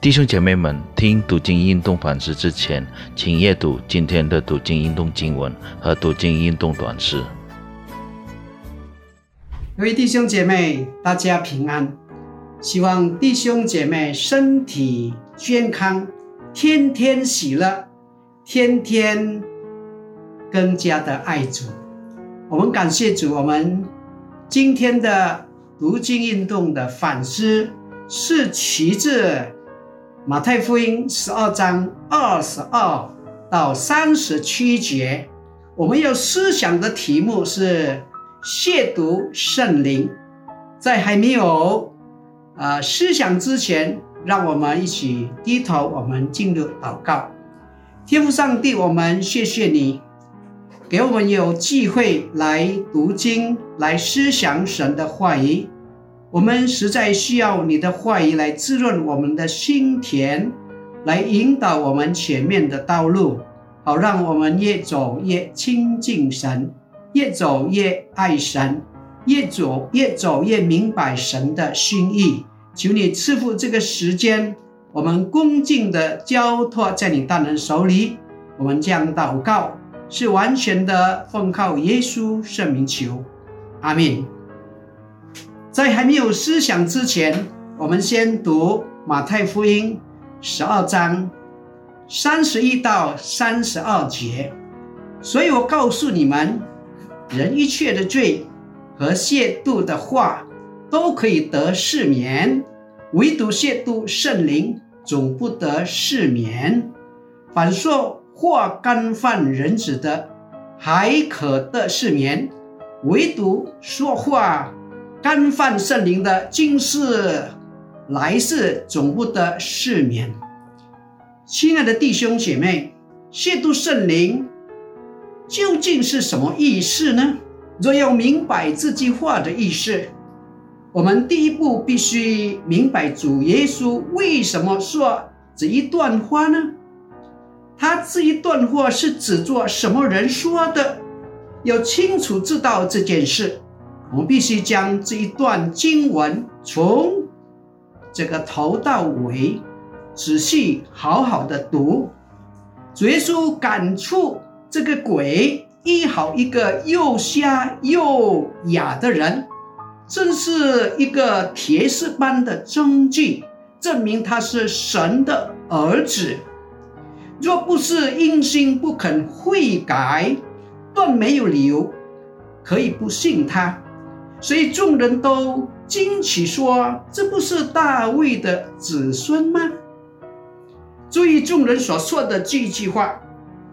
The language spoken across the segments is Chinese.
弟兄姐妹们，听读经运动反思之前，请阅读今天的读经运动经文和读经运动短诗。各位弟兄姐妹，大家平安。希望弟兄姐妹身体健康，天天喜乐，天天更加的爱主。我们感谢主，我们今天的读经运动的反思是旗帜马太福音十二章二十二到三十七节。我们要思想的题目是。亵渎圣灵，在还没有啊思想之前，让我们一起低头，我们进入祷告。天父上帝，我们谢谢你，给我们有机会来读经，来思想神的话语。我们实在需要你的话语来滋润我们的心田，来引导我们前面的道路，好让我们越走越亲近神。越走越爱神，越走越走越明白神的心意。求你赐福这个时间，我们恭敬的交托在你大人手里。我们将祷告是完全的奉靠耶稣圣名求，阿门。在还没有思想之前，我们先读马太福音十二章三十一到三十二节。所以我告诉你们。人一切的罪和亵渎的话都可以得赦免，唯独亵渎圣灵总不得赦免。反说或干犯人子的，还可得赦免；唯独说话干犯圣灵的，今世来世总不得赦免。亲爱的弟兄姐妹，亵渎圣灵。究竟是什么意思呢？若要明白这句话的意思，我们第一步必须明白主耶稣为什么说这一段话呢？他这一段话是指做什么人说的？要清楚知道这件事，我们必须将这一段经文从这个头到尾仔细好好的读。主耶稣感触。这个鬼医好一个又瞎又哑的人，正是一个铁石般的证据，证明他是神的儿子。若不是因心不肯悔改，断没有理由可以不信他。所以众人都惊奇说：“这不是大卫的子孙吗？”注意众人所说的这句话。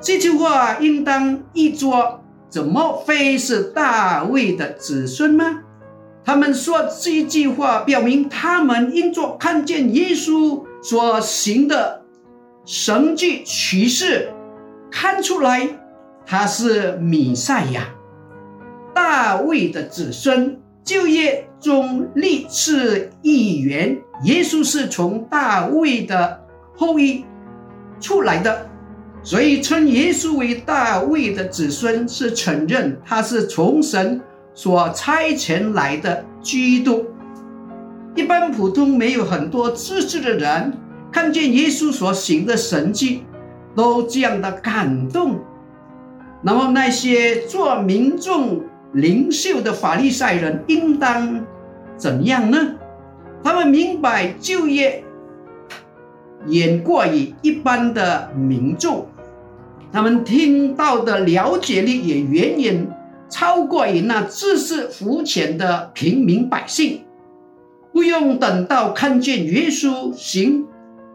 这句话应当译作：怎么非是大卫的子孙吗？他们说这句话，表明他们因着看见耶稣所行的神迹奇事，看出来他是弥赛亚，大卫的子孙，就业中立是一员。耶稣是从大卫的后裔出来的。所以称耶稣为大卫的子孙，是承认他是从神所差遣来的基督。一般普通没有很多知识的人，看见耶稣所行的神迹，都这样的感动。那么那些做民众领袖的法利赛人，应当怎样呢？他们明白就业远过于一般的民众。他们听到的了解力也远远超过于那知识肤浅的平民百姓。不用等到看见耶稣行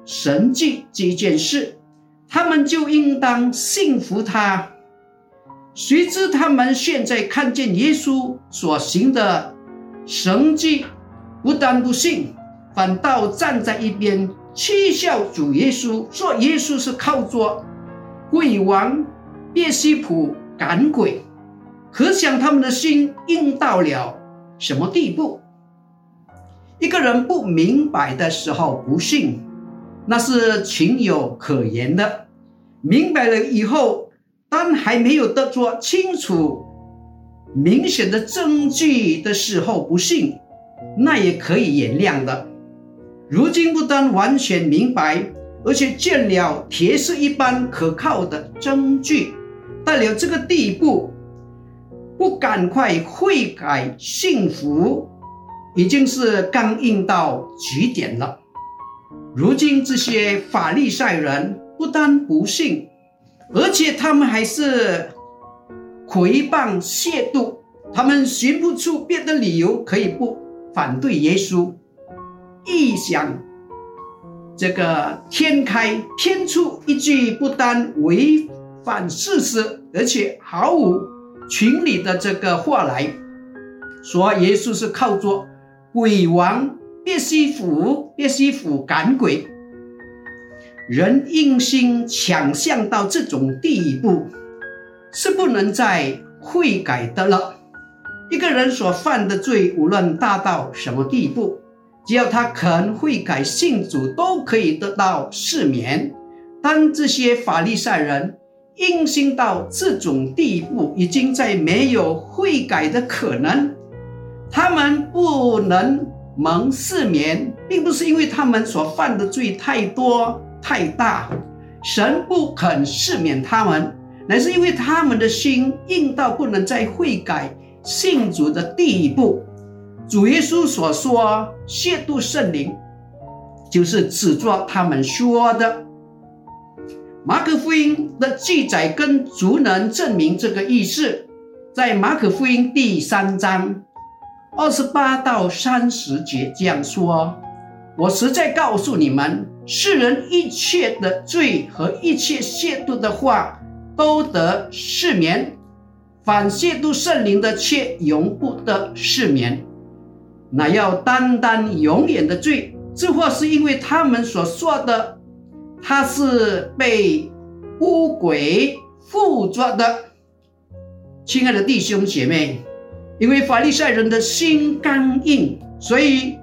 神迹这件事，他们就应当信服他。谁知他们现在看见耶稣所行的神迹，不但不信，反倒站在一边嗤笑主耶稣，说耶稣是靠着。鬼王别西卜赶鬼，可想他们的心硬到了什么地步？一个人不明白的时候不信，那是情有可原的；明白了以后，当还没有得做清楚、明显的证据的时候不信，那也可以原谅的。如今不但完全明白，而且见了铁石一般可靠的证据，到了这个地步，不赶快悔改信服，已经是刚硬到极点了。如今这些法利赛人不但不信，而且他们还是诽谤亵渎，他们寻不出别的理由可以不反对耶稣，一想这个天开天出一句不但违反事实，而且毫无情理的这个话来说，耶稣是靠着鬼王别西卜别西卜赶鬼。人硬心想象到这种地步，是不能再悔改的了。一个人所犯的罪，无论大到什么地步，只要他肯悔改信主，都可以得到赦免。当这些法利赛人硬心到这种地步，已经在没有悔改的可能，他们不能蒙赦免，并不是因为他们所犯的罪太多。太大，神不肯赦免他们，乃是因为他们的心硬到不能再悔改信主的地步。主耶稣所说亵渎圣灵，就是指着他们说的。马可福音的记载跟足能证明这个意思，在马可福音第三章二十八到三十节这样说。我实在告诉你们，世人一切的罪和一切亵渎的话，都得赦免；反亵渎圣灵的，却永不得赦免。那要单单永远的罪，这话是因为他们所说的，他是被污鬼附着的。亲爱的弟兄姐妹，因为法利赛人的心刚硬，所以。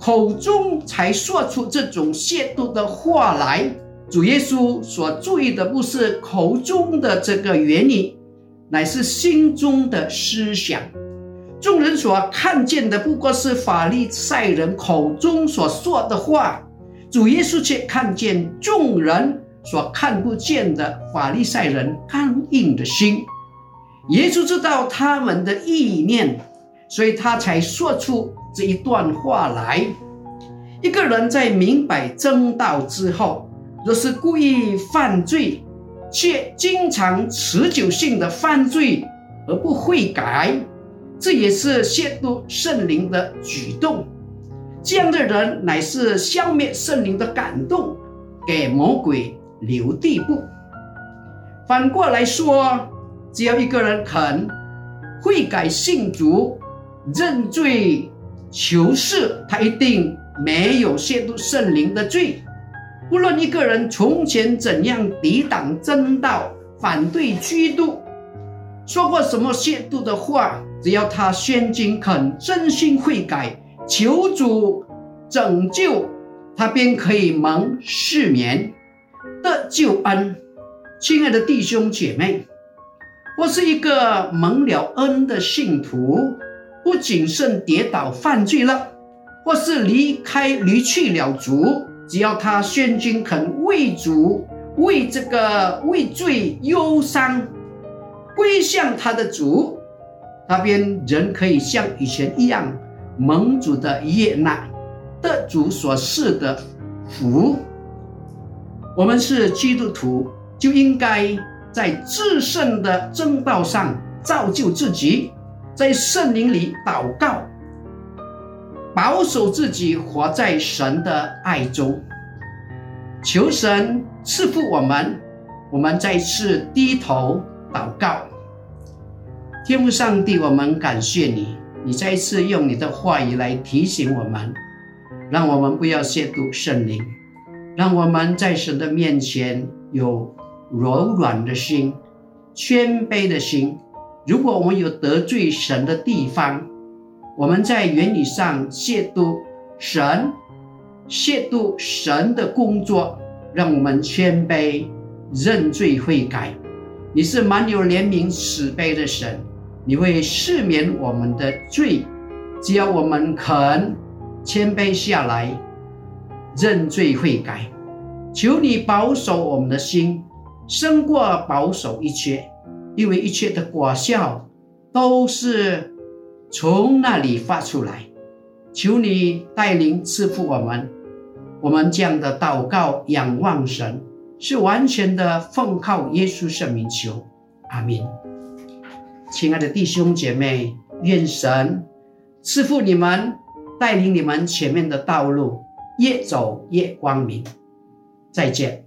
口中才说出这种亵渎的话来，主耶稣所注意的不是口中的这个原理，乃是心中的思想。众人所看见的不过是法利赛人口中所说的话，主耶稣却看见众人所看不见的法利赛人刚硬的心。耶稣知道他们的意念，所以他才说出。这一段话来，一个人在明白真道之后，若是故意犯罪，却经常持久性的犯罪而不悔改，这也是亵渎圣灵的举动。这样的人乃是消灭圣灵的感动，给魔鬼留地步。反过来说，只要一个人肯悔改信主、认罪。求是，他一定没有亵渎圣灵的罪。不论一个人从前怎样抵挡真道、反对基督，说过什么亵渎的话，只要他先经肯真心悔改，求主拯救，他便可以蒙赦免得救恩。亲爱的弟兄姐妹，我是一个蒙了恩的信徒。不谨慎跌倒犯罪了，或是离开离去了主，只要他宣君肯为主为这个为罪忧伤，归向他的主，那边人可以像以前一样蒙主的悦纳，得主所赐的福。我们是基督徒，就应该在至圣的正道上造就自己。在圣灵里祷告，保守自己活在神的爱中，求神赐福我们。我们再次低头祷告，天父上帝，我们感谢你，你再次用你的话语来提醒我们，让我们不要亵渎圣灵，让我们在神的面前有柔软的心、谦卑的心。如果我们有得罪神的地方，我们在原理上亵渎神，亵渎神的工作，让我们谦卑认罪悔改。你是满有怜悯慈悲的神，你会赦免我们的罪，只要我们肯谦卑下来，认罪悔改。求你保守我们的心，胜过保守一切，因为一切的果效都是从那里发出来。求你带领赐福我们，我们这样的祷告仰望神，是完全的奉靠耶稣圣名求，阿明。亲爱的弟兄姐妹，愿神赐福你们，带领你们前面的道路越走越光明。再见。